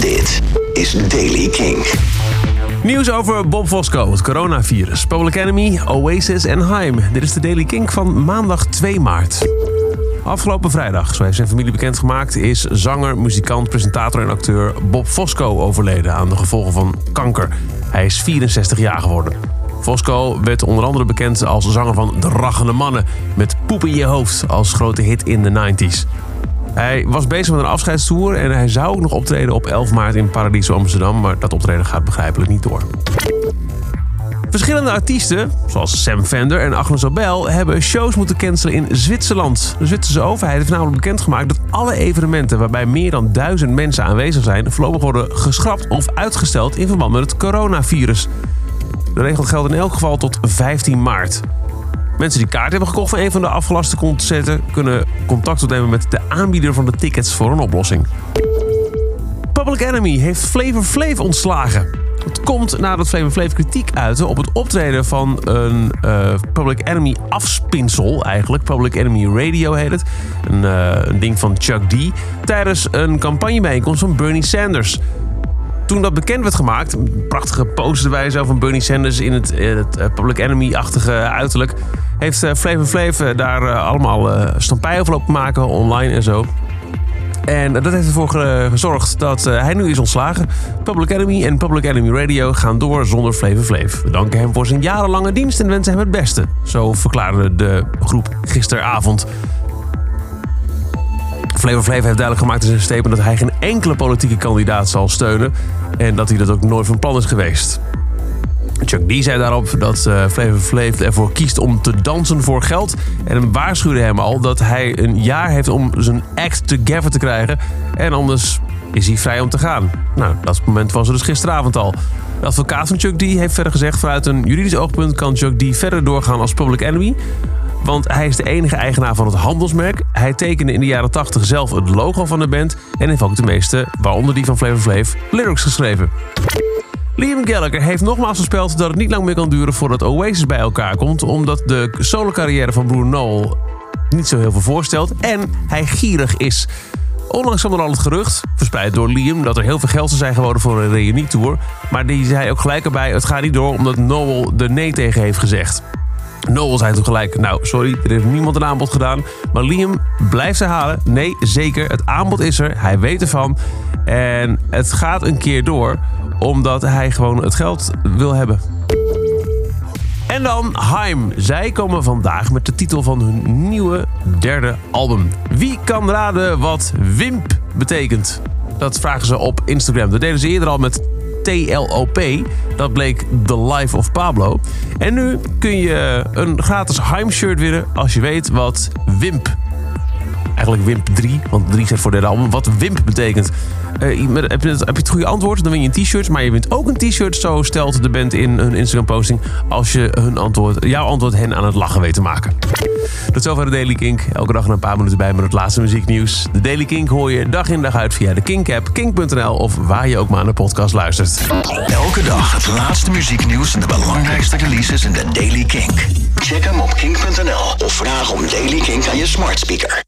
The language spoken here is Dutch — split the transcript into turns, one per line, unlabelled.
Dit is Daily King.
Nieuws over Bob Fosco, het coronavirus, Public Enemy, Oasis en Haim. Dit is de Daily King van maandag 2 maart. Afgelopen vrijdag, zo heeft zijn familie bekendgemaakt, is zanger, muzikant, presentator en acteur Bob Fosco overleden aan de gevolgen van kanker. Hij is 64 jaar geworden. Fosco werd onder andere bekend als zanger van De Rachende Mannen met Poep in je hoofd als grote hit in de 90s. Hij was bezig met een afscheidstoer en hij zou ook nog optreden op 11 maart in Paradiso Amsterdam, maar dat optreden gaat begrijpelijk niet door. Verschillende artiesten, zoals Sam Fender en Agnes Obel, hebben shows moeten cancelen in Zwitserland. De Zwitserse overheid heeft namelijk bekendgemaakt dat alle evenementen waarbij meer dan duizend mensen aanwezig zijn, voorlopig worden geschrapt of uitgesteld in verband met het coronavirus. De regel geldt in elk geval tot 15 maart. Mensen die kaart hebben gekocht voor een van de afgelaste concerten kunnen contact opnemen met de aanbieder van de tickets voor een oplossing. Public Enemy heeft Flavor Flav ontslagen. Het komt nadat Flavor Flav kritiek uitte op het optreden van een uh, Public Enemy afspinsel, eigenlijk. Public Enemy Radio heet het. Een, een ding van Chuck D. Tijdens een campagnebijeenkomst van Bernie Sanders toen dat bekend werd gemaakt, een prachtige poster wij zo van Bernie Sanders in het, het eh, Public Enemy-achtige uiterlijk, heeft Flavor Flav daar uh, allemaal uh, stampij over lopen maken, online en zo. En dat heeft ervoor gezorgd dat hij nu is ontslagen. Public Enemy en Public Enemy Radio gaan door zonder Flavor Flav. We danken hem voor zijn jarenlange dienst en wensen hem het beste. Zo verklaarde de groep gisteravond. Flavor Flav heeft duidelijk gemaakt in zijn statement dat hij geen enkele politieke kandidaat zal steunen. En dat hij dat ook nooit van plan is geweest. Chuck D zei daarop dat Flavor Flav ervoor kiest om te dansen voor geld. En waarschuwde hem al dat hij een jaar heeft om zijn act together te krijgen. En anders is hij vrij om te gaan. Nou, dat moment was er dus gisteravond al. De advocaat van Chuck D heeft verder gezegd... vanuit een juridisch oogpunt kan Chuck D verder doorgaan als public enemy... Want hij is de enige eigenaar van het handelsmerk. Hij tekende in de jaren 80 zelf het logo van de band. En heeft ook de meeste, waaronder die van Flavor Flav, lyrics geschreven. Liam Gallagher heeft nogmaals voorspeld dat het niet lang meer kan duren voordat Oasis bij elkaar komt. Omdat de solo carrière van Bruno Noel niet zo heel veel voorstelt. En hij gierig is. Onlangs kwam er al het gerucht, verspreid door Liam, dat er heel veel geld zou zijn geworden voor een reunietour. Maar die zei ook gelijk erbij, het gaat niet door omdat Noel er nee tegen heeft gezegd. Noel zei toen gelijk, nou sorry, er heeft niemand een aanbod gedaan. Maar Liam blijft herhalen, nee zeker, het aanbod is er, hij weet ervan. En het gaat een keer door, omdat hij gewoon het geld wil hebben. En dan Haim. Zij komen vandaag met de titel van hun nieuwe derde album. Wie kan raden wat WIMP betekent? Dat vragen ze op Instagram. Dat deden ze eerder al met TLOP. Dat bleek The Life of Pablo. En nu kun je een gratis Heim shirt winnen als je weet wat WIMP eigenlijk WIMP 3, want 3 staat voor derde album. Wat WIMP betekent. Uh, heb, je het, heb goede antwoord, dan win je een t-shirt. Maar je wint ook een t-shirt, zo stelt de band in hun Instagram-posting. Als je hun antwoord, jouw antwoord hen aan het lachen weet te maken. Tot zover de Daily Kink. Elke dag een paar minuten bij met het laatste muzieknieuws. De Daily Kink hoor je dag in dag uit via de Kink-app, kink.nl of waar je ook maar naar de podcast luistert.
Elke dag het laatste muzieknieuws en de belangrijkste releases in de Daily Kink. Check hem op kink.nl of vraag om Daily Kink aan je smart speaker.